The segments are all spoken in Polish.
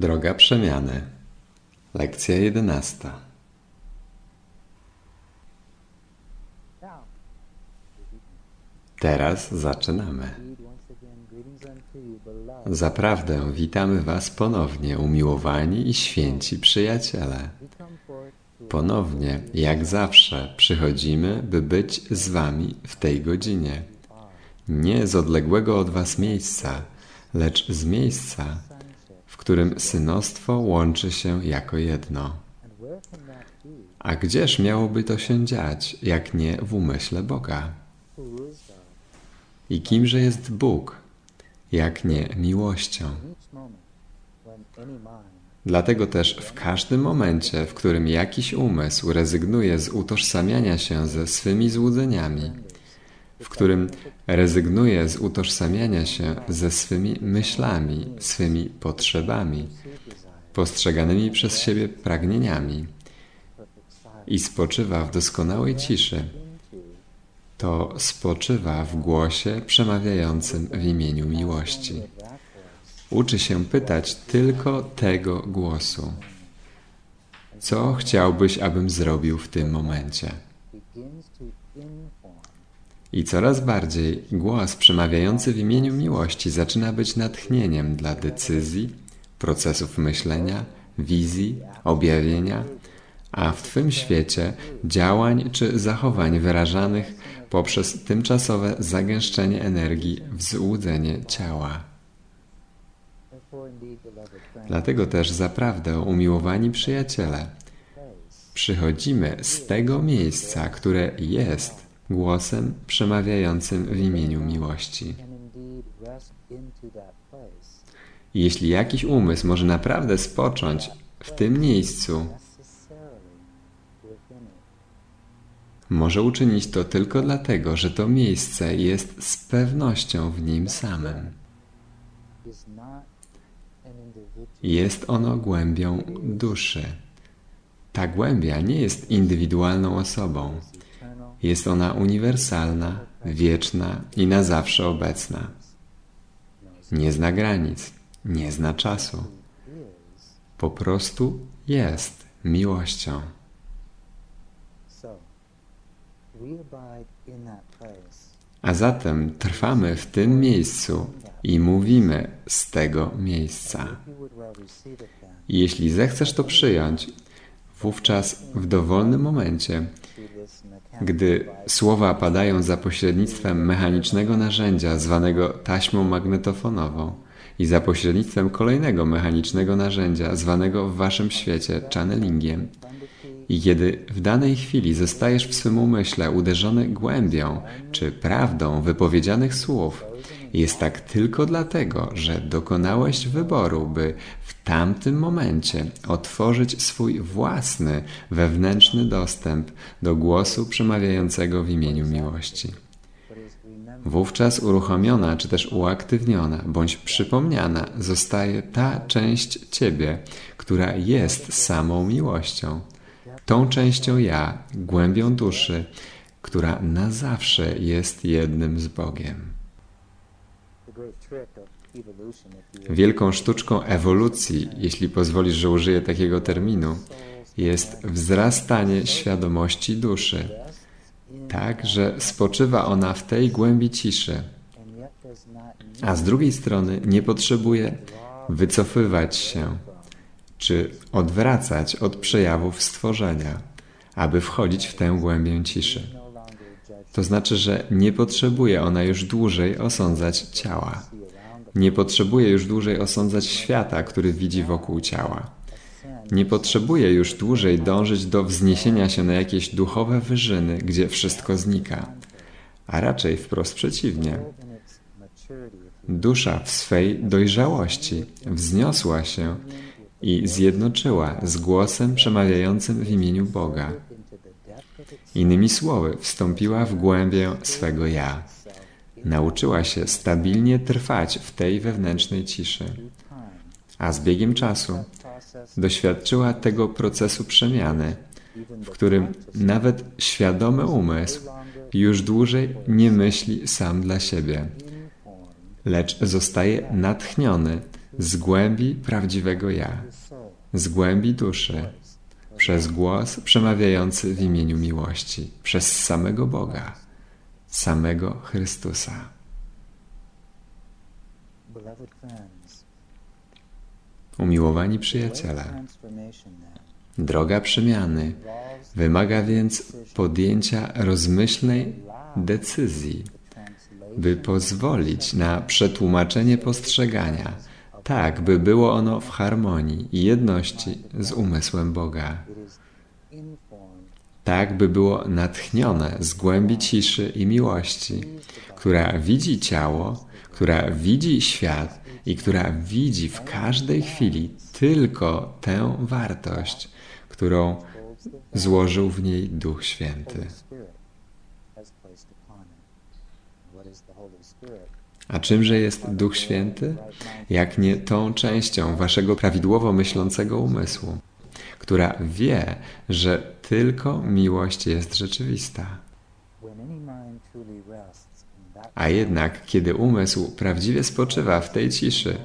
Droga przemiany. Lekcja jedenasta. Teraz zaczynamy. Zaprawdę witamy Was ponownie, umiłowani i święci przyjaciele. Ponownie, jak zawsze, przychodzimy, by być z Wami w tej godzinie. Nie z odległego od Was miejsca, lecz z miejsca, którym synostwo łączy się jako jedno. A gdzież miałoby to się dziać, jak nie w umyśle Boga? I kimże jest Bóg, jak nie miłością? Dlatego też w każdym momencie, w którym jakiś umysł rezygnuje z utożsamiania się ze swymi złudzeniami, w którym rezygnuje z utożsamiania się ze swymi myślami, swymi potrzebami, postrzeganymi przez siebie pragnieniami i spoczywa w doskonałej ciszy, to spoczywa w głosie przemawiającym w imieniu miłości. Uczy się pytać tylko tego głosu. Co chciałbyś, abym zrobił w tym momencie? I coraz bardziej głos przemawiający w imieniu miłości zaczyna być natchnieniem dla decyzji, procesów myślenia, wizji, objawienia, a w Twym świecie działań czy zachowań wyrażanych poprzez tymczasowe zagęszczenie energii w złudzenie ciała. Dlatego też zaprawdę, umiłowani przyjaciele, przychodzimy z tego miejsca, które jest głosem przemawiającym w imieniu miłości. Jeśli jakiś umysł może naprawdę spocząć w tym miejscu, może uczynić to tylko dlatego, że to miejsce jest z pewnością w nim samym. Jest ono głębią duszy. Ta głębia nie jest indywidualną osobą. Jest ona uniwersalna, wieczna i na zawsze obecna. Nie zna granic, nie zna czasu. Po prostu jest miłością. A zatem trwamy w tym miejscu i mówimy z tego miejsca. I jeśli zechcesz to przyjąć, wówczas w dowolnym momencie, gdy słowa padają za pośrednictwem mechanicznego narzędzia zwanego taśmą magnetofonową i za pośrednictwem kolejnego mechanicznego narzędzia zwanego w waszym świecie channelingiem, i kiedy w danej chwili zostajesz w swym umyśle uderzony głębią czy prawdą wypowiedzianych słów, jest tak tylko dlatego, że dokonałeś wyboru, by w tamtym momencie otworzyć swój własny wewnętrzny dostęp do głosu przemawiającego w imieniu miłości. Wówczas uruchomiona czy też uaktywniona bądź przypomniana zostaje ta część Ciebie, która jest samą miłością tą częścią ja, głębią duszy, która na zawsze jest jednym z Bogiem. Wielką sztuczką ewolucji, jeśli pozwolisz, że użyję takiego terminu, jest wzrastanie świadomości duszy, tak, że spoczywa ona w tej głębi ciszy, a z drugiej strony nie potrzebuje wycofywać się, czy odwracać od przejawów stworzenia, aby wchodzić w tę głębię ciszy. To znaczy, że nie potrzebuje ona już dłużej osądzać ciała. Nie potrzebuje już dłużej osądzać świata, który widzi wokół ciała. Nie potrzebuje już dłużej dążyć do wzniesienia się na jakieś duchowe wyżyny, gdzie wszystko znika, a raczej wprost przeciwnie. Dusza w swej dojrzałości wzniosła się i zjednoczyła z głosem przemawiającym w imieniu Boga. Innymi słowy, wstąpiła w głębię swego ja. Nauczyła się stabilnie trwać w tej wewnętrznej ciszy. A z biegiem czasu doświadczyła tego procesu przemiany, w którym nawet świadomy umysł już dłużej nie myśli sam dla siebie, lecz zostaje natchniony z głębi prawdziwego ja, z głębi duszy, przez głos przemawiający w imieniu miłości, przez samego Boga, samego Chrystusa. Umiłowani przyjaciele, droga przemiany wymaga więc podjęcia rozmyślnej decyzji, by pozwolić na przetłumaczenie postrzegania, tak by było ono w harmonii i jedności z umysłem Boga. Tak by było natchnione z głębi ciszy i miłości, która widzi ciało, która widzi świat i która widzi w każdej chwili tylko tę wartość, którą złożył w niej Duch Święty. A czymże jest Duch Święty? Jak nie tą częścią waszego prawidłowo myślącego umysłu, która wie, że tylko miłość jest rzeczywista. A jednak, kiedy umysł prawdziwie spoczywa w tej ciszy,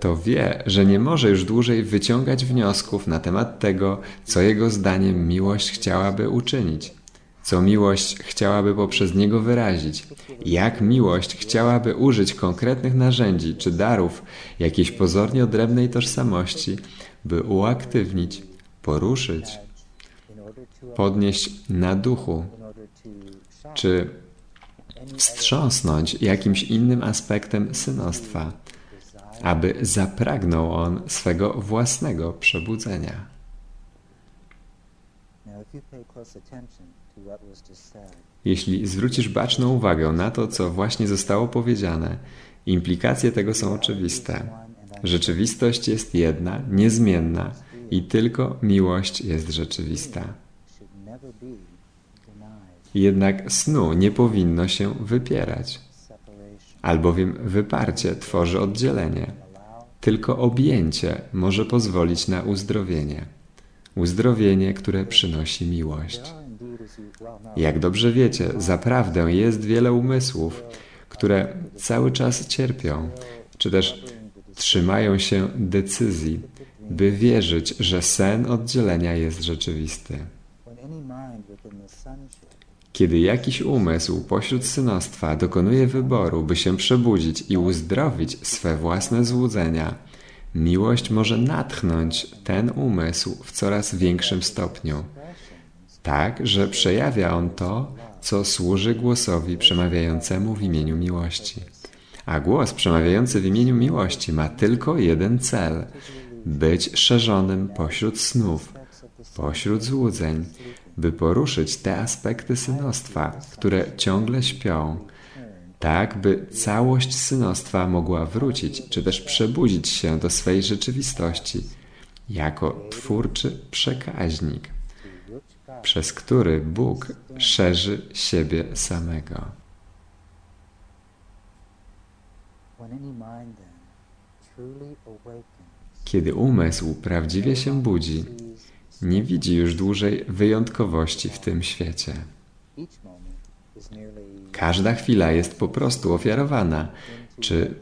to wie, że nie może już dłużej wyciągać wniosków na temat tego, co jego zdaniem miłość chciałaby uczynić, co miłość chciałaby poprzez niego wyrazić, jak miłość chciałaby użyć konkretnych narzędzi czy darów jakiejś pozornie odrębnej tożsamości, by uaktywnić, poruszyć, podnieść na duchu, czy wstrząsnąć jakimś innym aspektem synostwa, aby zapragnął on swego własnego przebudzenia. Jeśli zwrócisz baczną uwagę na to, co właśnie zostało powiedziane, implikacje tego są oczywiste. Rzeczywistość jest jedna, niezmienna i tylko miłość jest rzeczywista. Jednak snu nie powinno się wypierać, albowiem wyparcie tworzy oddzielenie. Tylko objęcie może pozwolić na uzdrowienie. Uzdrowienie, które przynosi miłość. Jak dobrze wiecie, zaprawdę jest wiele umysłów, które cały czas cierpią, czy też trzymają się decyzji, by wierzyć, że sen oddzielenia jest rzeczywisty. Kiedy jakiś umysł pośród synostwa dokonuje wyboru, by się przebudzić i uzdrowić swe własne złudzenia, miłość może natchnąć ten umysł w coraz większym stopniu, tak, że przejawia on to, co służy głosowi przemawiającemu w imieniu miłości. A głos przemawiający w imieniu miłości ma tylko jeden cel być szerzonym pośród snów, pośród złudzeń, by poruszyć te aspekty synostwa, które ciągle śpią, tak by całość synostwa mogła wrócić, czy też przebudzić się do swej rzeczywistości, jako twórczy przekaźnik, przez który Bóg szerzy siebie samego. Kiedy umysł prawdziwie się budzi, nie widzi już dłużej wyjątkowości w tym świecie. Każda chwila jest po prostu ofiarowana, czy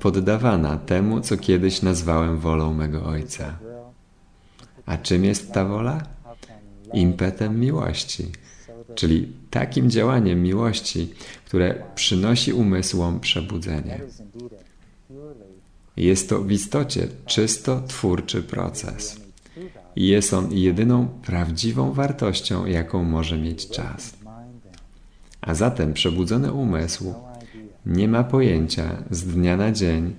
poddawana temu, co kiedyś nazwałem wolą mego Ojca. A czym jest ta wola? Impetem miłości, czyli takim działaniem miłości, które przynosi umysłom przebudzenie. Jest to w istocie czysto twórczy proces jest on jedyną prawdziwą wartością, jaką może mieć czas. A zatem przebudzony umysł nie ma pojęcia z dnia na dzień,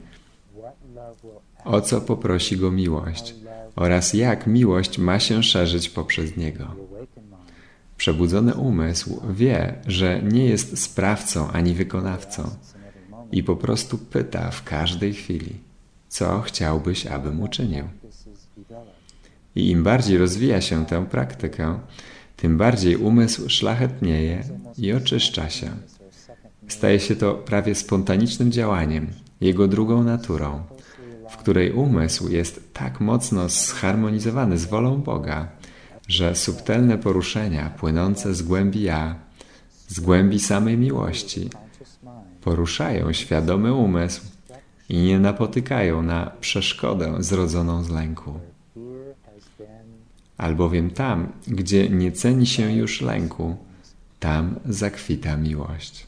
o co poprosi go miłość oraz jak miłość ma się szerzyć poprzez niego. Przebudzony umysł wie, że nie jest sprawcą ani wykonawcą i po prostu pyta w każdej chwili, co chciałbyś, abym uczynił. I im bardziej rozwija się tę praktykę, tym bardziej umysł szlachetnieje i oczyszcza się. Staje się to prawie spontanicznym działaniem, jego drugą naturą, w której umysł jest tak mocno zharmonizowany z wolą Boga, że subtelne poruszenia płynące z głębi ja, z głębi samej miłości, poruszają świadomy umysł i nie napotykają na przeszkodę zrodzoną z lęku. Albowiem tam, gdzie nie ceni się już lęku, tam zakwita miłość.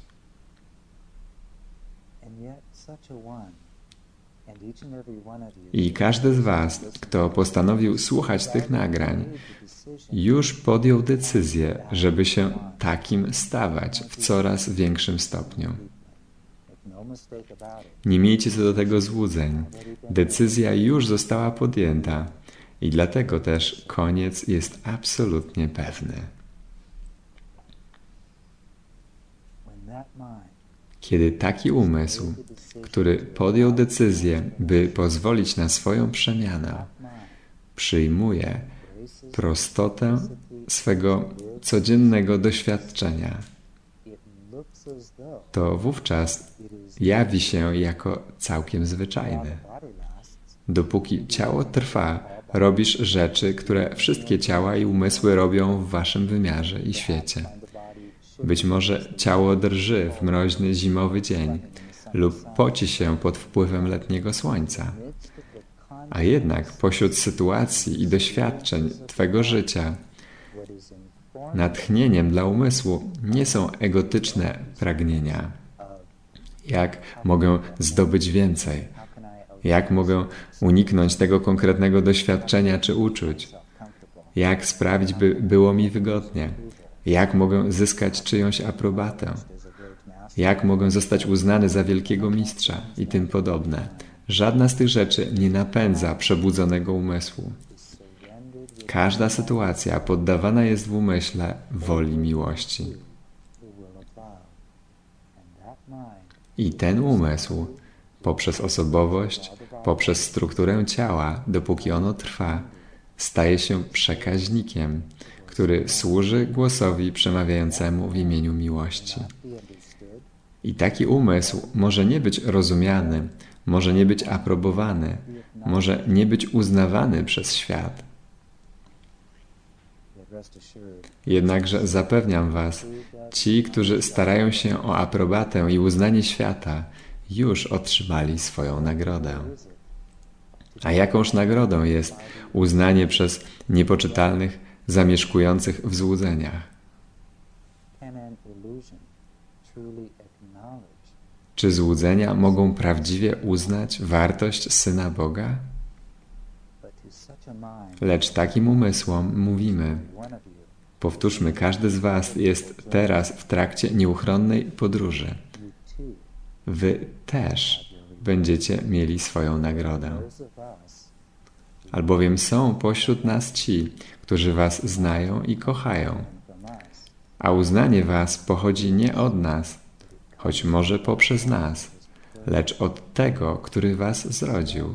I każdy z Was, kto postanowił słuchać tych nagrań, już podjął decyzję, żeby się takim stawać w coraz większym stopniu. Nie miejcie co do tego złudzeń. Decyzja już została podjęta i dlatego też koniec jest absolutnie pewny. Kiedy taki umysł, który podjął decyzję, by pozwolić na swoją przemianę, przyjmuje prostotę swego codziennego doświadczenia, to wówczas jawi się jako całkiem zwyczajny. Dopóki ciało trwa, robisz rzeczy, które wszystkie ciała i umysły robią w waszym wymiarze i świecie. Być może ciało drży w mroźny zimowy dzień lub poci się pod wpływem letniego słońca. A jednak pośród sytuacji i doświadczeń Twego życia natchnieniem dla umysłu nie są egotyczne pragnienia. Jak mogę zdobyć więcej? Jak mogę uniknąć tego konkretnego doświadczenia czy uczuć? Jak sprawić, by było mi wygodnie? Jak mogę zyskać czyjąś aprobatę? Jak mogę zostać uznany za wielkiego mistrza i tym podobne? Żadna z tych rzeczy nie napędza przebudzonego umysłu. Każda sytuacja poddawana jest w umyśle woli miłości. the will of love and that mind I ten umysł, poprzez osobowość, poprzez strukturę ciała, dopóki ono trwa, staje się przekaźnikiem, który służy głosowi przemawiającemu w imieniu miłości. I taki umysł może nie być rozumiany, może nie być aprobowany, może nie być uznawany przez świat. Jednakże zapewniam Was, ci, którzy starają się o aprobatę i uznanie świata, już otrzymali swoją nagrodę. A jakąż nagrodą jest uznanie przez niepoczytalnych, zamieszkujących w złudzeniach? Czy złudzenia mogą prawdziwie uznać wartość Syna Boga? Lecz takim umysłom mówimy, powtórzmy, każdy z Was jest teraz w trakcie nieuchronnej podróży. Wy też będziecie mieli swoją nagrodę. Albowiem są pośród nas ci, którzy Was znają i kochają, a uznanie Was pochodzi nie od nas, choć może poprzez nas, lecz od tego, który Was zrodził,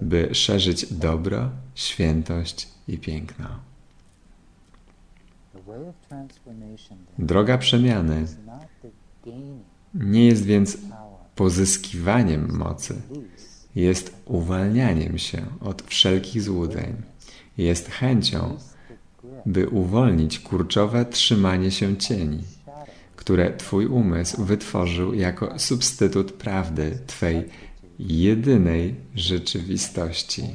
by szerzyć dobro, świętość i piękno. the way of transformation then Droga przemiany nie jest więc pozyskiwaniem mocy, jest uwalnianiem się od wszelkich złudzeń, jest chęcią, by uwolnić kurczowe trzymanie się cieni, które Twój umysł wytworzył jako substytut prawdy Twej jedynej rzeczywistości.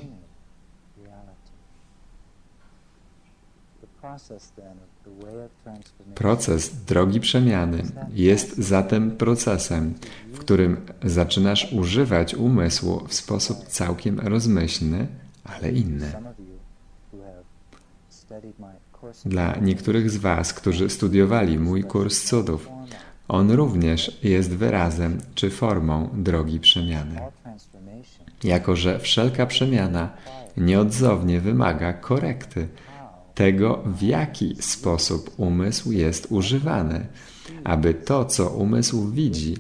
Proces drogi przemiany jest zatem procesem, w którym zaczynasz używać umysłu w sposób całkiem rozmyślny, ale inny. Dla niektórych z Was, którzy studiowali mój kurs cudów, on również jest wyrazem czy formą drogi przemiany. Jako, że wszelka przemiana nieodzownie wymaga korekty tego, w jaki sposób umysł jest używany, aby to, co umysł widzi,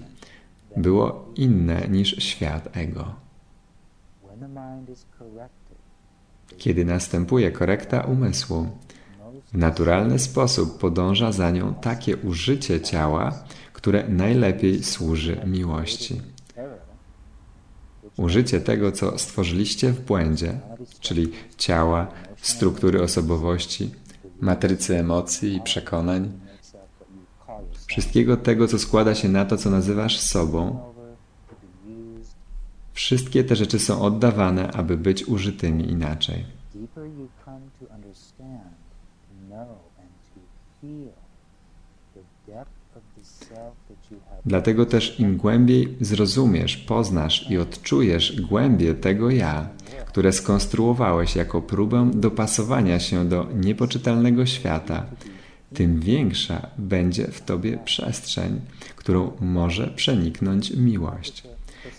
było inne niż świat ego. Kiedy następuje korekta umysłu, w naturalny sposób podąża za nią takie użycie ciała, które najlepiej służy miłości. Użycie tego, co stworzyliście w błędzie, czyli ciała, struktury osobowości, matrycy emocji i przekonań, wszystkiego tego, co składa się na to, co nazywasz sobą, Wszystkie te rzeczy są oddawane, aby być użytymi inaczej. Dlatego też im głębiej zrozumiesz, poznasz i odczujesz głębie tego ja, które skonstruowałeś jako próbę dopasowania się do niepoczytalnego świata, tym większa będzie w tobie przestrzeń, którą może przeniknąć miłość.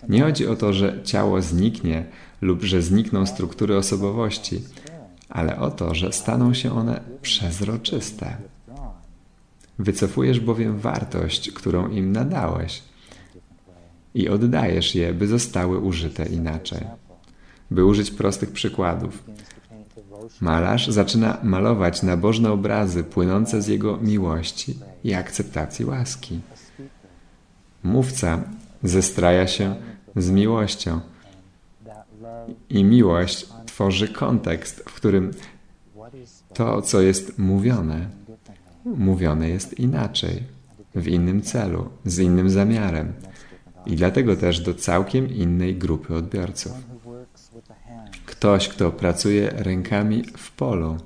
Nie chodzi o to, że ciało zniknie lub że znikną struktury osobowości, ale o to, że staną się one przezroczyste. Wycofujesz bowiem wartość, którą im nadałeś i oddajesz je, by zostały użyte inaczej. By użyć prostych przykładów. Malarz zaczyna malować nabożne obrazy płynące z jego miłości i akceptacji łaski. Mówca zestraja się z miłością i miłość tworzy kontekst, w którym to, co jest mówione, mówione jest inaczej, w innym celu, z innym zamiarem. I dlatego też do całkiem innej grupy odbiorców. Ktoś, kto pracuje rękami w polu,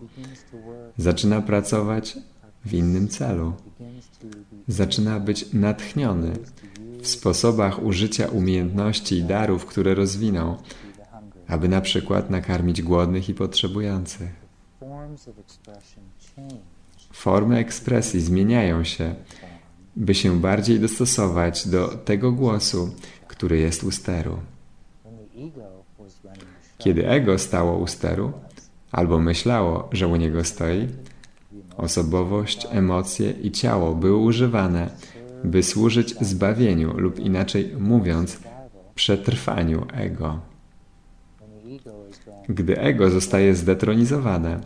zaczyna pracować w innym celu. Zaczyna być natchniony w sposobach użycia umiejętności i darów, które rozwinął, aby na przykład nakarmić głodnych i potrzebujących. Formy ekspresji zmieniają się, by się bardziej dostosować do tego głosu, który jest u steru. When the ego was running the show, Kiedy ego stało u steru, albo myślało, że u niego stoi, osobowość, emocje i ciało były używane, by służyć zbawieniu lub inaczej mówiąc, przetrwaniu ego. Gdy ego zostaje zdetronizowane,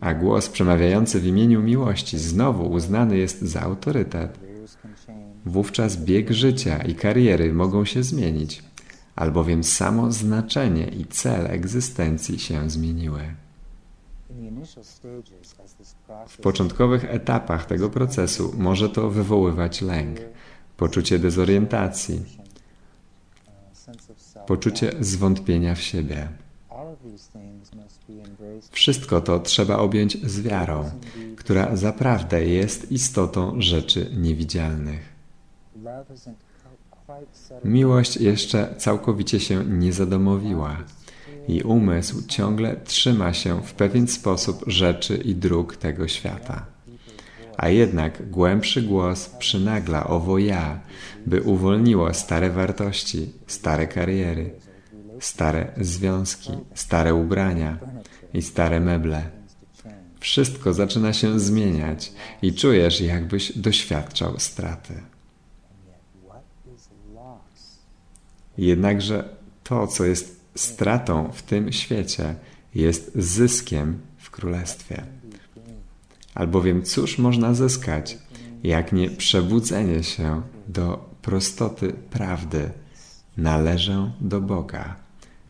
a głos przemawiający w imieniu miłości znowu uznany jest za autorytet, wówczas bieg życia i kariery mogą się zmienić, albowiem samo znaczenie i cel egzystencji się zmieniły. W początkowych etapach tego procesu może to wywoływać lęk, poczucie dezorientacji, poczucie zwątpienia w siebie. Wszystko to trzeba objąć z wiarą, która zaprawdę jest istotą rzeczy niewidzialnych. Miłość jeszcze całkowicie się nie zadomowiła i umysł ciągle trzyma się w pewien sposób rzeczy i dróg tego świata. A jednak głębszy głos przynagla owo ja, by uwolniło stare wartości, stare kariery, stare związki, stare ubrania i stare meble. Wszystko zaczyna się zmieniać i czujesz, jakbyś doświadczał straty. Jednakże to, co jest stratą w tym świecie, jest zyskiem w królestwie. Albowiem cóż można zyskać, jak nie przebudzenie się do prostoty prawdy? Należę do Boga,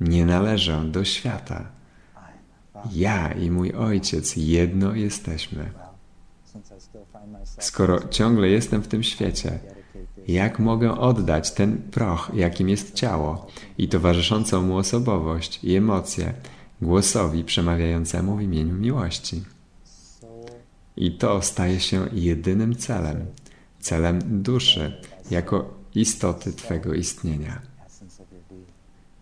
nie należę do świata. Ja i mój ojciec jedno jesteśmy. Skoro ciągle jestem w tym świecie, jak mogę oddać ten proch, jakim jest ciało i towarzyszącą mu osobowość i emocje głosowi przemawiającemu w imieniu miłości? I to staje się jedynym celem, celem duszy, jako istoty Twego istnienia.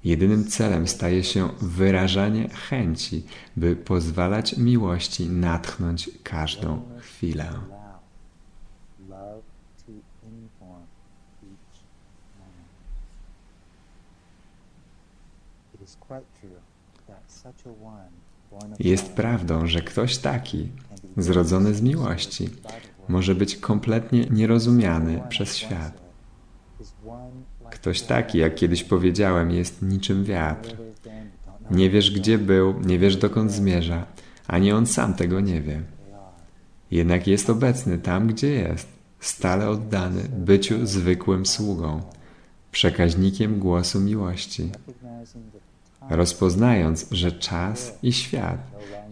Jedynym celem staje się wyrażanie chęci, by pozwalać miłości natchnąć każdą chwilę. Jest prawdą, że ktoś taki, zrodzony z miłości, może być kompletnie nierozumiany przez świat. Ktoś taki, jak kiedyś powiedziałem, jest niczym wiatr. Nie wiesz, gdzie był, nie wiesz, dokąd zmierza, ani on sam tego nie wie. Jednak jest obecny tam, gdzie jest, stale oddany byciu zwykłym sługą, przekaźnikiem głosu miłości, rozpoznając, że czas i świat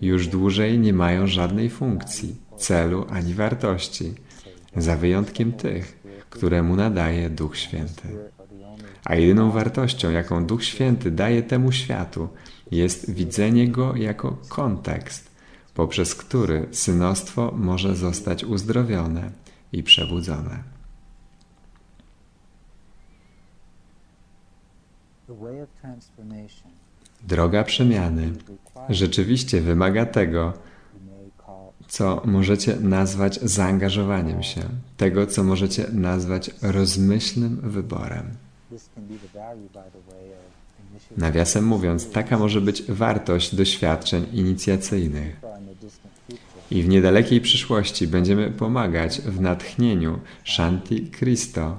już dłużej nie mają żadnej funkcji, celu ani wartości, za wyjątkiem tych, które mu nadaje Duch Święty. The a jedyną wartością, jaką Duch Święty daje temu światu, jest widzenie go jako kontekst, poprzez który synostwo może zostać uzdrowione i przebudzone. Droga przemiany rzeczywiście wymaga tego, co możecie nazwać zaangażowaniem się, tego, co możecie nazwać rozmyślnym wyborem. Nawiasem mówiąc, taka może być wartość doświadczeń inicjacyjnych. I w niedalekiej przyszłości będziemy pomagać w natchnieniu Shanti Christo,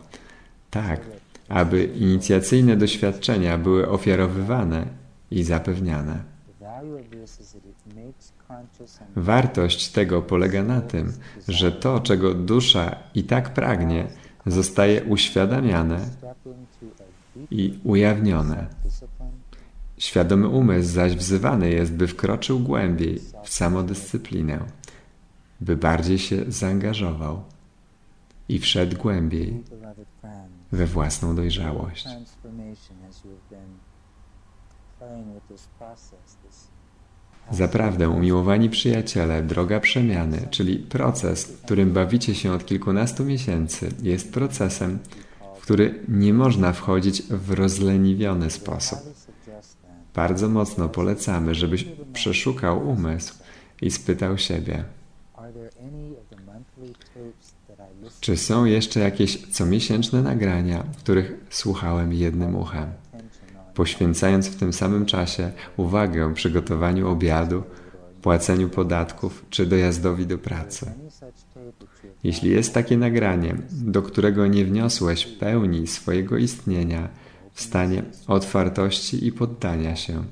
tak, aby inicjacyjne doświadczenia były ofiarowywane i zapewniane. Wartość tego polega na tym, że to, czego dusza i tak pragnie, zostaje uświadamiane i ujawnione. Świadomy umysł zaś wzywany jest, by wkroczył głębiej w samodyscyplinę, by bardziej się zaangażował i wszedł głębiej we własną dojrzałość. Zaprawdę, umiłowani przyjaciele, droga przemiany, czyli proces, w którym bawicie się od kilkunastu miesięcy, jest procesem, w który nie można wchodzić w rozleniwiony sposób. Bardzo mocno polecamy, żebyś przeszukał umysł i spytał siebie, czy są jeszcze jakieś comiesięczne nagrania, których słuchałem jednym uchem? Poświęcając w tym samym czasie uwagę przygotowaniu obiadu, płaceniu podatków czy dojazdowi do pracy. Jeśli jest takie nagranie, do którego nie wniosłeś pełni swojego istnienia w stanie otwartości i poddania się,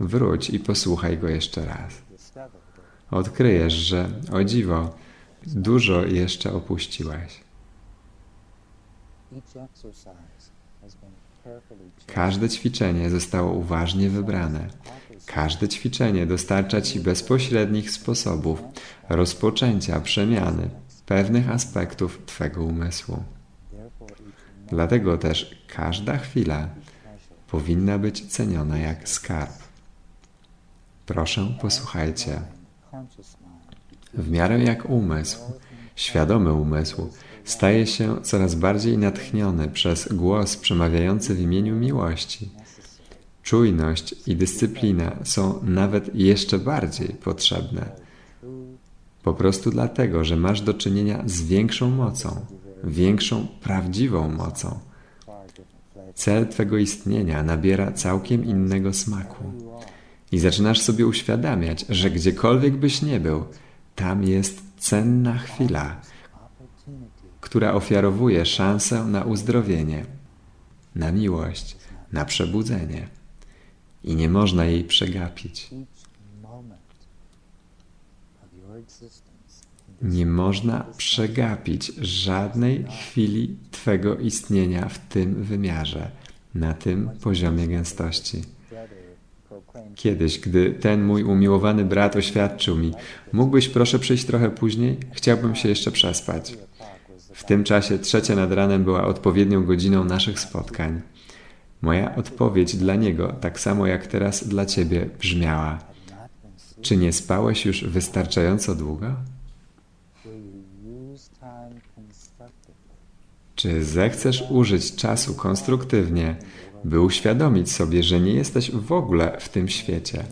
wróć i posłuchaj go jeszcze raz. Odkryjesz, że o dziwo, dużo jeszcze opuściłeś. Każde ćwiczenie zostało uważnie wybrane. Każde ćwiczenie dostarcza Ci bezpośrednich sposobów rozpoczęcia przemiany pewnych aspektów Twego umysłu. Dlatego też każda chwila powinna być ceniona jak skarb. Proszę, posłuchajcie. W miarę jak umysł, świadomy umysł, staje się coraz bardziej natchniony przez głos przemawiający w imieniu miłości. Czujność i dyscyplina są nawet jeszcze bardziej potrzebne. Po prostu dlatego, że masz do czynienia z większą mocą, większą prawdziwą mocą. Cel Twego istnienia nabiera całkiem innego smaku. I zaczynasz sobie uświadamiać, że gdziekolwiek byś nie był, tam jest cenna chwila, która ofiarowuje szansę na uzdrowienie, na miłość, na przebudzenie. I nie można jej przegapić. Nie można przegapić żadnej chwili Twego istnienia w tym wymiarze, na tym poziomie gęstości. Kiedyś, gdy ten mój umiłowany brat oświadczył mi, mógłbyś proszę przyjść trochę później? Chciałbym się jeszcze przespać. W tym czasie trzecia nad ranem była odpowiednią godziną naszych spotkań. Moja odpowiedź dla niego, tak samo jak teraz dla ciebie, brzmiała: Czy nie spałeś już wystarczająco długo? Czy zechcesz użyć czasu konstruktywnie, by uświadomić sobie, że nie jesteś w ogóle w tym świecie,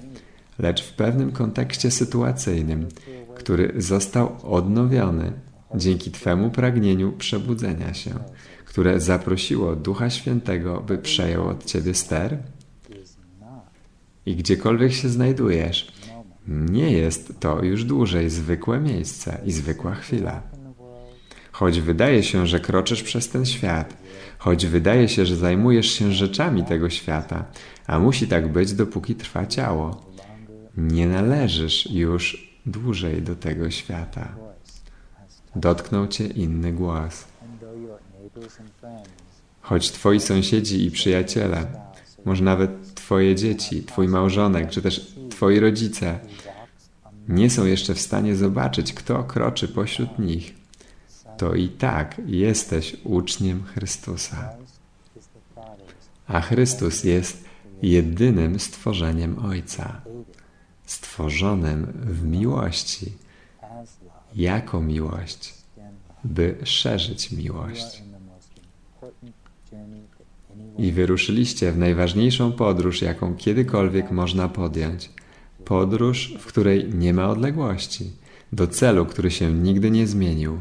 lecz w pewnym kontekście sytuacyjnym, który został odnowiony dzięki Twemu pragnieniu przebudzenia się, które zaprosiło Ducha Świętego, by przejął od Ciebie ster? I gdziekolwiek się znajdujesz, nie jest to już dłużej zwykłe miejsce i zwykła chwila. Choć wydaje się, że kroczysz przez ten świat, choć wydaje się, że zajmujesz się rzeczami tego świata, a musi tak być, dopóki trwa ciało, nie należysz już dłużej do tego świata dotknął cię inny głos. Choć twoi sąsiedzi i przyjaciele, może nawet twoje dzieci, twój małżonek, czy też twoi rodzice nie są jeszcze w stanie zobaczyć, kto kroczy pośród nich, to i tak jesteś uczniem Chrystusa. a Chrystus jest jedynym stworzeniem Ojca, stworzonym w miłości. Jako miłość, by szerzyć miłość. I wyruszyliście w najważniejszą podróż, jaką kiedykolwiek można podjąć. Podróż, w której nie ma odległości, do celu, który się nigdy nie zmienił,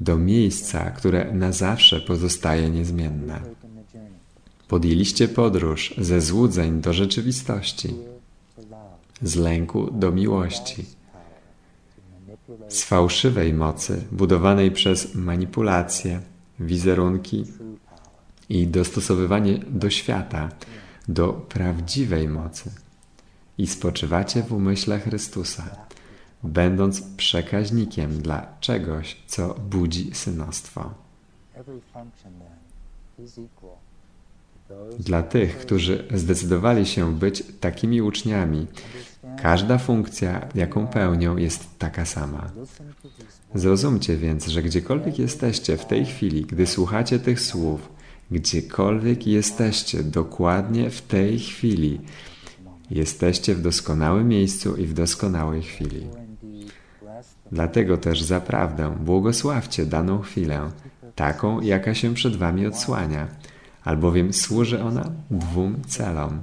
do miejsca, które na zawsze pozostaje niezmienne. Podjęliście podróż ze złudzeń do rzeczywistości, z lęku do miłości, z fałszywej mocy budowanej przez manipulacje, wizerunki i dostosowywanie do świata, do prawdziwej mocy. I spoczywacie w umyśle Chrystusa, będąc przekaźnikiem dla czegoś, co budzi synostwo. Dla tych, którzy zdecydowali się być takimi uczniami. Każda funkcja, jaką pełnią, jest taka sama. Zrozumcie więc, że gdziekolwiek jesteście w tej chwili, gdy słuchacie tych słów, gdziekolwiek jesteście dokładnie w tej chwili, jesteście w doskonałym miejscu i w doskonałej chwili. Dlatego też zaprawdę błogosławcie daną chwilę, taką, jaka się przed wami odsłania, albowiem służy ona dwóm celom.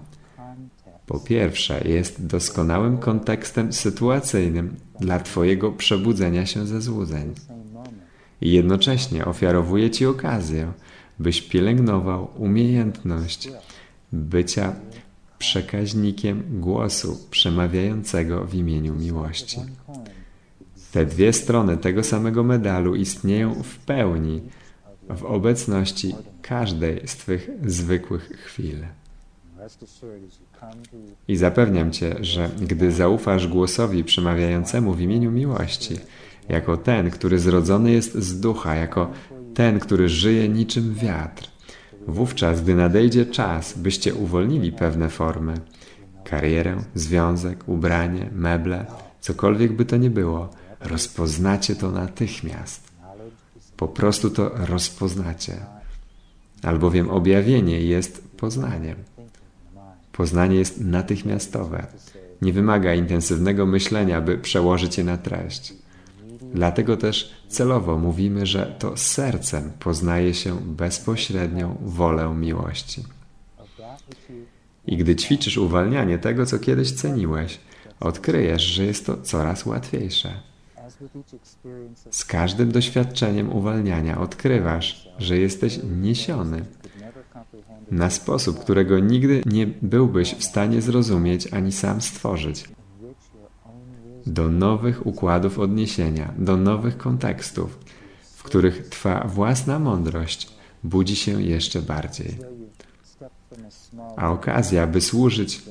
Po pierwsze, jest doskonałym kontekstem sytuacyjnym dla Twojego przebudzenia się ze złudzeń. I jednocześnie ofiarowuje Ci okazję, byś pielęgnował umiejętność bycia przekaźnikiem głosu przemawiającego w imieniu miłości. Te dwie strony tego samego medalu istnieją w pełni w obecności każdej z Twych zwykłych chwil. I zapewniam Cię, że gdy zaufasz głosowi przemawiającemu w imieniu miłości, jako ten, który zrodzony jest z ducha, jako ten, który żyje niczym wiatr, wówczas, gdy nadejdzie czas, byście uwolnili pewne formy karierę, związek, ubranie, meble, cokolwiek by to nie było, rozpoznacie to natychmiast. Po prostu to rozpoznacie. Albowiem objawienie jest poznaniem. thinking in the mind Poznanie jest natychmiastowe. Nie wymaga intensywnego myślenia, by przełożyć je na treść. Dlatego też celowo mówimy, że to sercem poznaje się bezpośrednią wolę miłości. I gdy ćwiczysz uwalnianie tego, co kiedyś ceniłeś, odkryjesz, że jest to coraz łatwiejsze. Z każdym doświadczeniem uwalniania odkrywasz, że jesteś niesiony na sposób, którego nigdy nie byłbyś w stanie zrozumieć ani sam stworzyć. do nowych układów odniesienia, do nowych kontekstów, w których Twa własna mądrość budzi się jeszcze bardziej. a okazja, by służyć,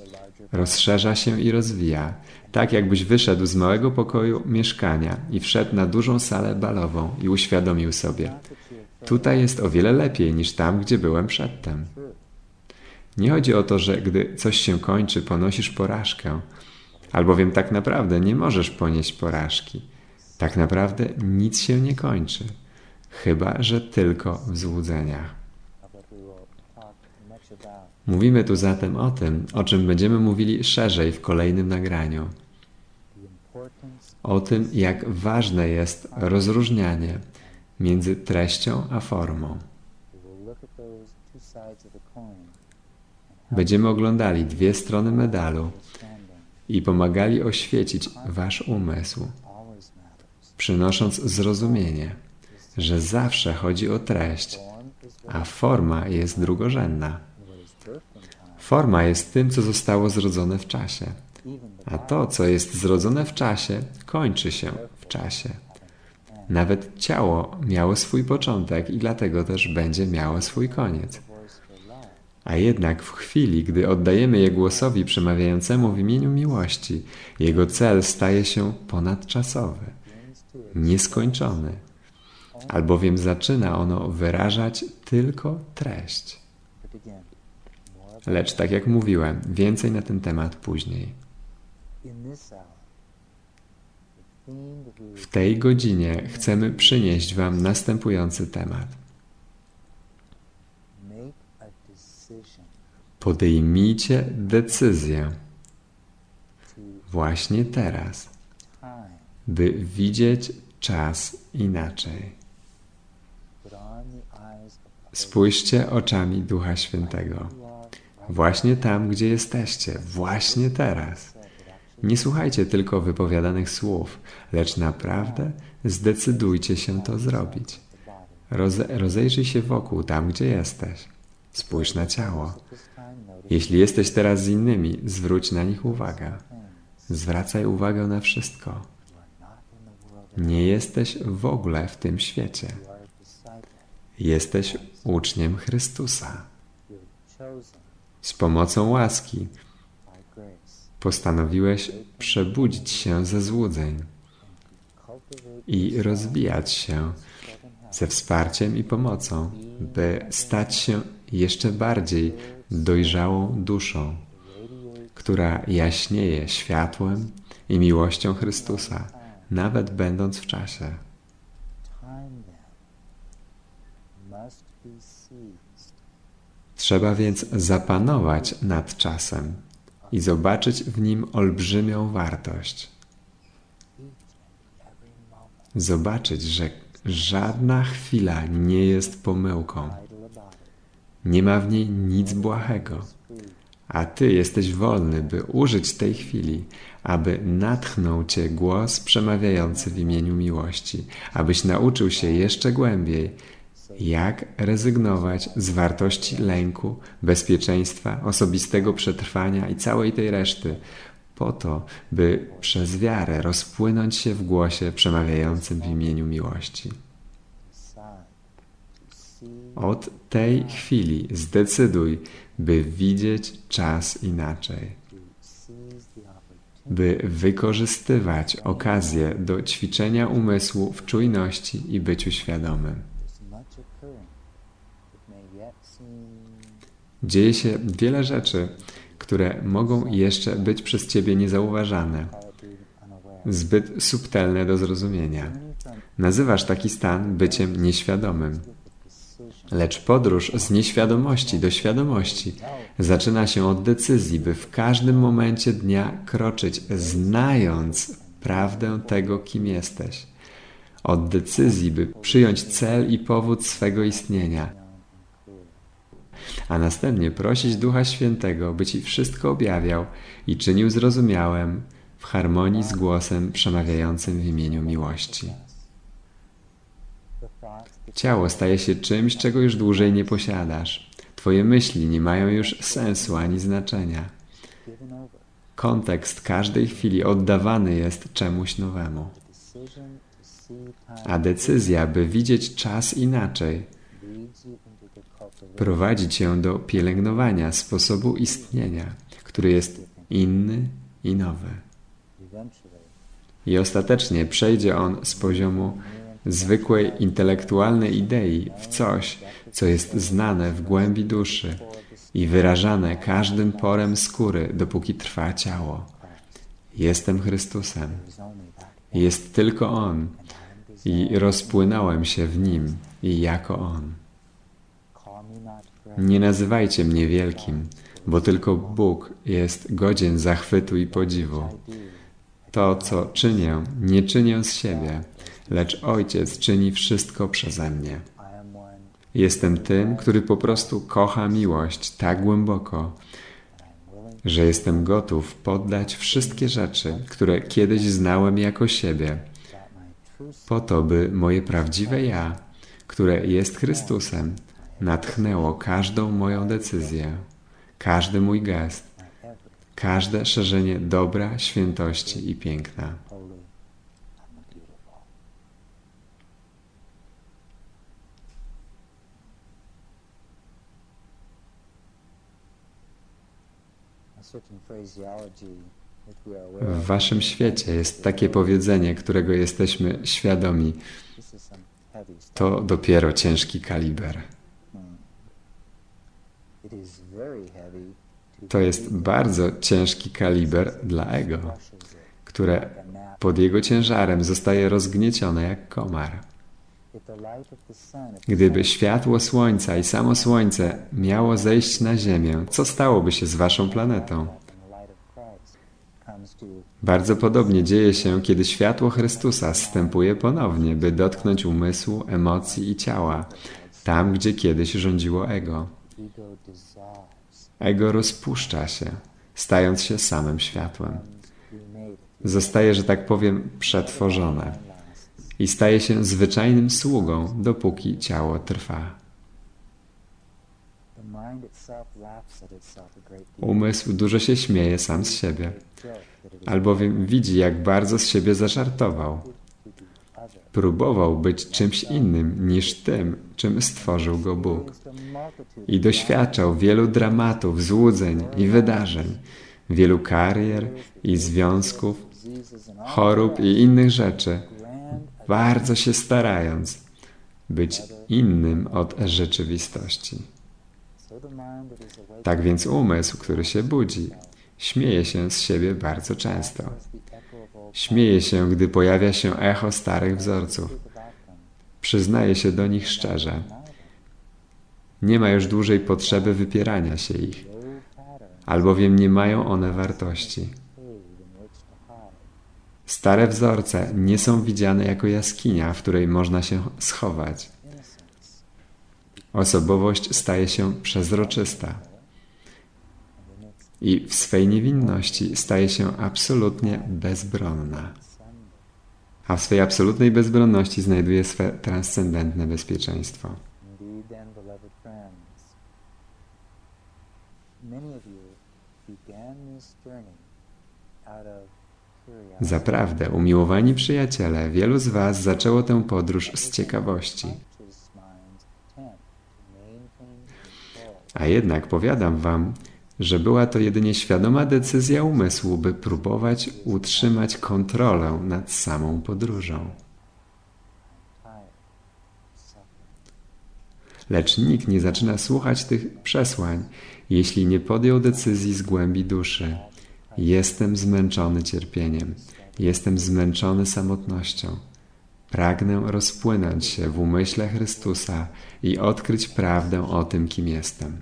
rozszerza się i rozwija, tak jakbyś wyszedł z małego pokoju mieszkania i wszedł na dużą salę balową i uświadomił sobie, tutaj jest o wiele lepiej niż tam, gdzie byłem przedtem. Nie chodzi o to, że gdy coś się kończy, ponosisz porażkę, albowiem tak naprawdę nie możesz ponieść porażki. Tak naprawdę nic się nie kończy, chyba że tylko w złudzeniach. Mówimy tu zatem o tym, o czym będziemy mówili szerzej w kolejnym nagraniu. O tym, jak ważne jest rozróżnianie między treścią a formą. Będziemy oglądali dwie strony medalu i pomagali oświecić Wasz umysł. przynosząc zrozumienie, że zawsze chodzi o treść, a forma jest drugorzędna. Forma jest tym, co zostało zrodzone w czasie, a to, co jest zrodzone w czasie, kończy się w czasie. Nawet ciało miało swój początek i dlatego też będzie miało swój koniec. A jednak w chwili, gdy oddajemy je głosowi przemawiającemu w imieniu miłości, jego cel staje się ponadczasowy, nieskończony, albowiem zaczyna ono wyrażać tylko treść. Lecz tak jak mówiłem, więcej na ten temat później. W tej godzinie chcemy przynieść Wam następujący temat. Podejmijcie decyzję właśnie teraz, by widzieć czas inaczej. Spójrzcie oczami Ducha Świętego. Właśnie tam, gdzie jesteście, właśnie teraz. Nie słuchajcie tylko wypowiadanych słów, lecz naprawdę zdecydujcie się to zrobić. Roze, rozejrzyj się wokół, tam gdzie jesteś. Spójrz na ciało. Jeśli jesteś teraz z innymi, zwróć na nich uwagę. Zwracaj uwagę na wszystko. Nie jesteś w ogóle w tym świecie. Jesteś uczniem Chrystusa. Z pomocą łaski. Postanowiłeś przebudzić się ze złudzeń i rozwijać się ze wsparciem i pomocą, by stać się jeszcze bardziej dojrzałą duszą, która jaśnieje światłem i miłością Chrystusa, nawet będąc w czasie. Trzeba więc zapanować nad czasem i zobaczyć w nim olbrzymią wartość. Zobaczyć, że żadna chwila nie jest pomyłką. Nie ma w niej nic błahego. A Ty jesteś wolny, by użyć tej chwili, aby natchnął Cię głos przemawiający w imieniu miłości, abyś nauczył się jeszcze głębiej, jak rezygnować z wartości lęku, bezpieczeństwa, osobistego przetrwania i całej tej reszty, po to, by przez wiarę rozpłynąć się w głosie przemawiającym w imieniu miłości. Od tej chwili zdecyduj, by widzieć czas inaczej. by wykorzystywać okazję do ćwiczenia umysłu w czujności i byciu świadomym. Dzieje się wiele rzeczy, które mogą jeszcze być przez Ciebie niezauważane, zbyt subtelne do zrozumienia. Nazywasz taki stan byciem nieświadomym. Lecz podróż z nieświadomości do świadomości zaczyna się od decyzji, by w każdym momencie dnia kroczyć, znając prawdę tego, kim jesteś. Od decyzji, by przyjąć cel i powód swego istnienia. A następnie prosić Ducha Świętego, by Ci wszystko objawiał i czynił zrozumiałym w harmonii z głosem przemawiającym w imieniu miłości. Ciało staje się czymś, czego już dłużej nie posiadasz. Twoje myśli nie mają już sensu ani znaczenia. Kontekst każdej chwili oddawany jest czemuś nowemu. A decyzja, by widzieć czas inaczej, prowadzi cię do pielęgnowania sposobu istnienia, który jest inny i nowy. I ostatecznie przejdzie on z poziomu zwykłej intelektualnej idei w coś, co jest znane w głębi duszy i wyrażane każdym porem skóry, dopóki trwa ciało. Jestem Chrystusem. Jest tylko On i rozpłynąłem się w Nim i jako On. Nie nazywajcie mnie wielkim, bo tylko Bóg jest godzien zachwytu i podziwu. To, co czynię, nie czynię z siebie, lecz Ojciec czyni wszystko przeze mnie. Jestem tym, który po prostu kocha miłość tak głęboko, że jestem gotów poddać wszystkie rzeczy, które kiedyś znałem jako siebie, po to, by moje prawdziwe ja, które jest Chrystusem, natchnęło każdą moją decyzję, każdy mój gest, każde szerzenie dobra, świętości i piękna. W waszym świecie jest takie powiedzenie, którego jesteśmy świadomi. To dopiero ciężki kaliber. To jest bardzo ciężki kaliber dla ego, które pod jego ciężarem zostaje rozgniecione jak komar. Gdyby światło słońca i samo słońce miało zejść na Ziemię, co stałoby się z waszą planetą? Bardzo podobnie dzieje się, kiedy światło Chrystusa zstępuje ponownie, by dotknąć umysłu, emocji i ciała, tam gdzie kiedyś rządziło ego. Ego rozpuszcza się, stając się samym światłem. Zostaje, że tak powiem, przetworzone i staje się zwyczajnym sługą, dopóki ciało trwa. Umysł dużo się śmieje sam z siebie, albowiem widzi, jak bardzo z siebie zażartował. Próbował być czymś innym niż tym, czym stworzył go Bóg. I doświadczał wielu dramatów, złudzeń i wydarzeń, wielu karier i związków, chorób i innych rzeczy, bardzo się starając być innym od rzeczywistości. Tak więc umysł, który się budzi, śmieje się z siebie bardzo często. Śmieje się, gdy pojawia się echo starych wzorców. Przyznaje się do nich szczerze. Nie ma już dłużej potrzeby wypierania się ich, albowiem nie mają one wartości. Stare wzorce nie są widziane jako jaskinia, w której można się schować. Osobowość staje się przezroczysta i w swej niewinności staje się absolutnie bezbronna. A w swej absolutnej bezbronności znajduje swe transcendentne bezpieczeństwo. Zaprawdę, umiłowani przyjaciele, wielu z Was zaczęło tę podróż z ciekawości. A jednak powiadam Wam, że była to jedynie świadoma decyzja umysłu, by próbować utrzymać kontrolę nad samą podróżą. Lecz nikt nie zaczyna słuchać tych przesłań, jeśli nie podjął decyzji z głębi duszy. Jestem zmęczony cierpieniem, jestem zmęczony samotnością. Pragnę rozpłynąć się w umyśle Chrystusa i odkryć prawdę o tym, kim jestem.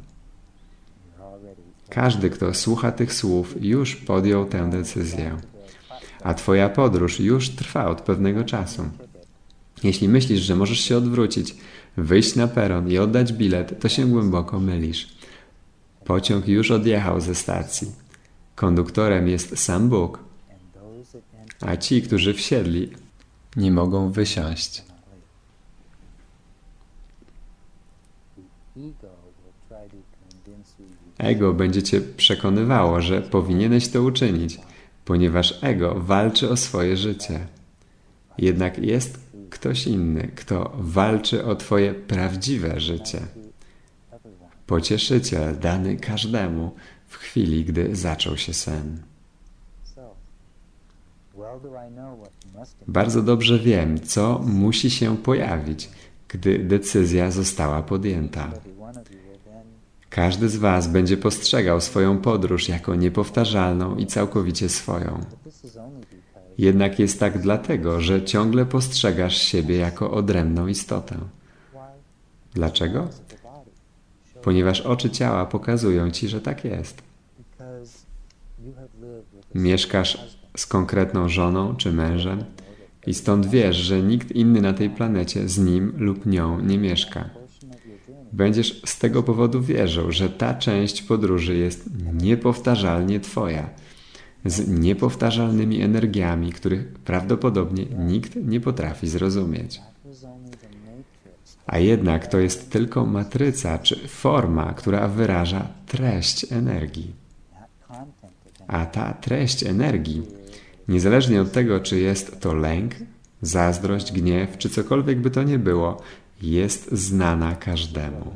Każdy, kto słucha tych słów, już podjął tę decyzję, a Twoja podróż już trwa od pewnego czasu. Jeśli myślisz, że możesz się odwrócić, wyjść na peron i oddać bilet, to się głęboko mylisz. Pociąg już odjechał ze stacji. Konduktorem jest sam Bóg, a ci, którzy wsiedli, nie mogą wysiąść. Ego będzie cię przekonywało, że powinieneś to uczynić, ponieważ ego walczy o swoje życie. Jednak jest ktoś inny, kto walczy o twoje prawdziwe życie. Pocieszyciel dany każdemu w chwili, gdy zaczął się sen. Bardzo dobrze wiem, co musi się pojawić, gdy decyzja została podjęta. every one of you will then Każdy z Was będzie postrzegał swoją podróż jako niepowtarzalną i całkowicie swoją. Jednak jest tak dlatego, że ciągle postrzegasz siebie jako odrębną istotę. Dlaczego? Ponieważ oczy ciała pokazują ci, że tak jest. Mieszkasz z konkretną żoną czy mężem i stąd wiesz, że nikt inny na tej planecie z nim lub nią nie mieszka. Będziesz z tego powodu wierzył, że ta część podróży jest niepowtarzalnie Twoja, z niepowtarzalnymi energiami, których prawdopodobnie nikt nie potrafi zrozumieć. A jednak to jest tylko matryca czy forma, która wyraża treść energii. A ta treść energii, niezależnie od tego, czy jest to lęk, zazdrość, gniew, czy cokolwiek by to nie było, jest znana każdemu.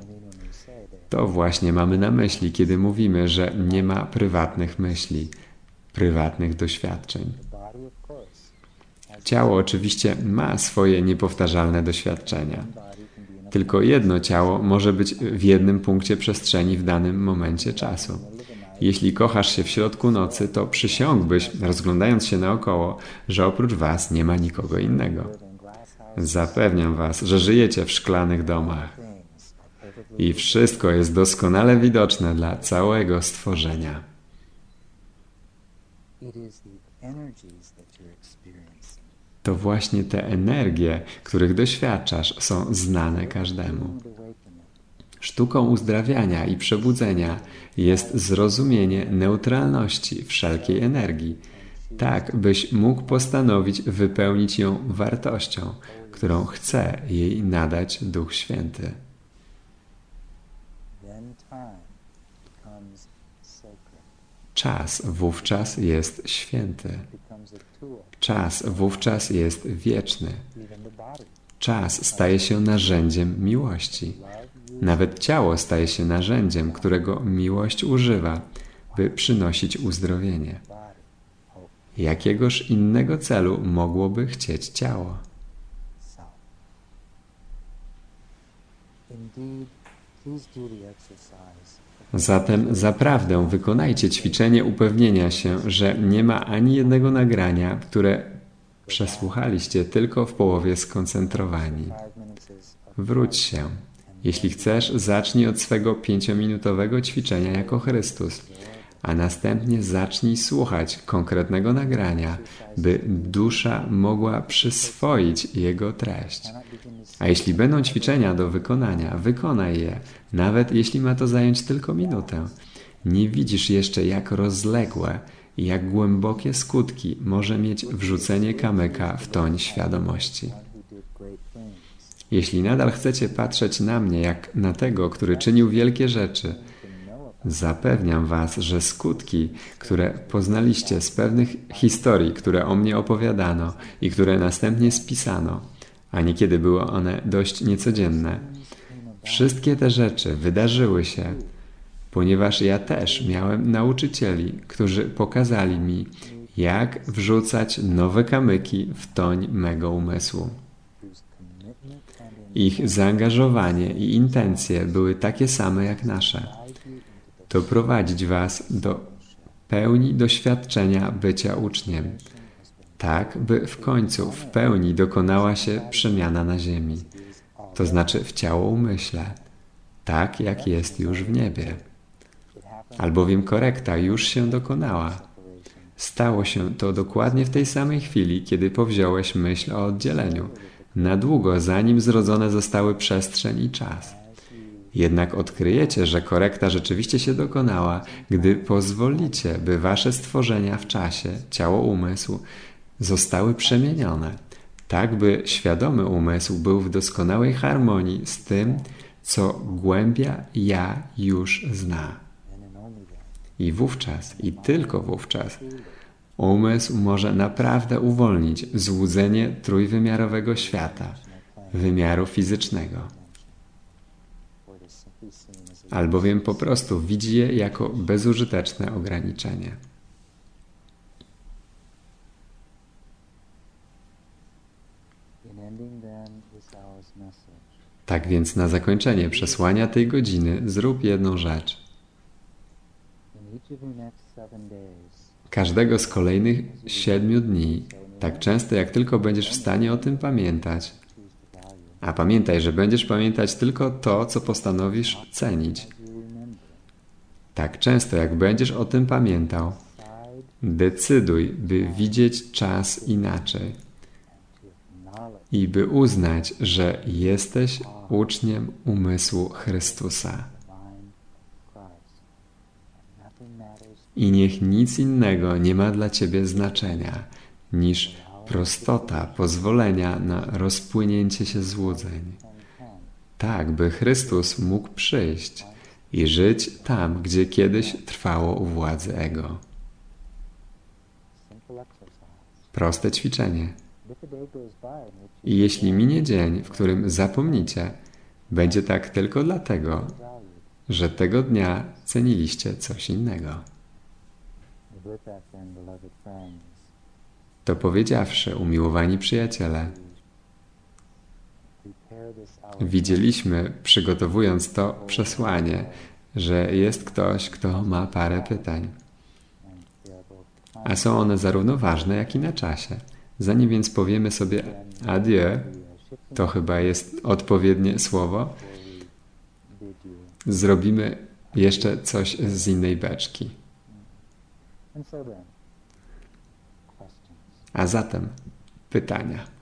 To właśnie mamy na myśli, kiedy mówimy, że nie ma prywatnych myśli, prywatnych doświadczeń. Ciało oczywiście ma swoje niepowtarzalne doświadczenia. Tylko jedno ciało może być w jednym punkcie przestrzeni w danym momencie czasu. Jeśli kochasz się w środku nocy, to przysiągłbyś, rozglądając się naokoło, że oprócz was nie ma nikogo innego. Zapewniam Was, że żyjecie w szklanych domach i wszystko jest doskonale widoczne dla całego stworzenia. To właśnie te energie, których doświadczasz, są znane każdemu. Sztuką uzdrawiania i przebudzenia jest zrozumienie neutralności wszelkiej energii, tak byś mógł postanowić wypełnić ją wartością, którą chce jej nadać Duch Święty. Czas wówczas jest święty. Czas wówczas jest wieczny. Czas staje się narzędziem miłości. Nawet ciało staje się narzędziem, którego miłość używa, by przynosić uzdrowienie. Jakiegoż innego celu mogłoby chcieć ciało? self. Indeed, please do the exercise. Zatem zaprawdę wykonajcie ćwiczenie upewnienia się, że nie ma ani jednego nagrania, które przesłuchaliście tylko w połowie skoncentrowani. Wróć się. Jeśli chcesz, zacznij od swego pięciominutowego ćwiczenia jako Chrystus, a następnie zacznij słuchać konkretnego nagrania, by dusza mogła przyswoić jego treść. A jeśli będą ćwiczenia do wykonania, wykonaj je, nawet jeśli ma to zająć tylko minutę. Nie widzisz jeszcze, jak rozległe i jak głębokie skutki może mieć wrzucenie kamyka w toń świadomości. Jeśli nadal chcecie patrzeć na mnie jak na tego, który czynił wielkie rzeczy, zapewniam Was, że skutki, które poznaliście z pewnych historii, które o mnie opowiadano i które następnie spisano, a niekiedy były one dość niecodzienne, wszystkie te rzeczy wydarzyły się, ponieważ ja też miałem nauczycieli, którzy pokazali mi, jak wrzucać nowe kamyki w toń mego umysłu. Ich zaangażowanie i intencje były takie same jak nasze. Guide you into the To prowadzić Was do pełni doświadczenia bycia uczniem, tak by w końcu w pełni dokonała się przemiana na ziemi, to znaczy w ciało umyśle, tak jak jest już w niebie. Albowiem korekta już się dokonała. Stało się to dokładnie w tej samej chwili, kiedy powziąłeś myśl o oddzieleniu, na długo zanim zrodzone zostały przestrzeń i czas. Jednak odkryjecie, że korekta rzeczywiście się dokonała, gdy pozwolicie, by wasze stworzenia w czasie, ciało, umysł, zostały przemienione, tak by świadomy umysł był w doskonałej harmonii z tym, co głębia ja już zna. I wówczas, i tylko wówczas, umysł może naprawdę uwolnić złudzenie trójwymiarowego świata, wymiaru fizycznego, albowiem po prostu widzi je jako bezużyteczne ograniczenie. Tak więc na zakończenie przesłania tej godziny zrób jedną rzecz. Każdego z kolejnych siedmiu dni, tak często jak tylko będziesz w stanie o tym pamiętać. A pamiętaj, że będziesz pamiętać tylko to, co postanowisz cenić. Tak często jak będziesz o tym pamiętał, decyduj, by widzieć czas inaczej i by uznać, że jesteś uczniem umysłu Chrystusa. I niech nic innego nie ma dla ciebie znaczenia niż prostota pozwolenia na rozpłynięcie się złudzeń. Tak, by Chrystus mógł przyjść i żyć tam, gdzie kiedyś trwało u władzy ego. Proste ćwiczenie. I jeśli minie dzień, w którym zapomnicie, będzie tak tylko dlatego, że tego dnia ceniliście coś innego. To powiedziawszy, umiłowani przyjaciele, widzieliśmy, przygotowując to przesłanie, że jest ktoś, kto ma parę pytań, a są one zarówno ważne, jak i na czasie. Zanim więc powiemy sobie adieu, to chyba jest odpowiednie słowo. Zrobimy jeszcze coś z innej beczki. A zatem pytania.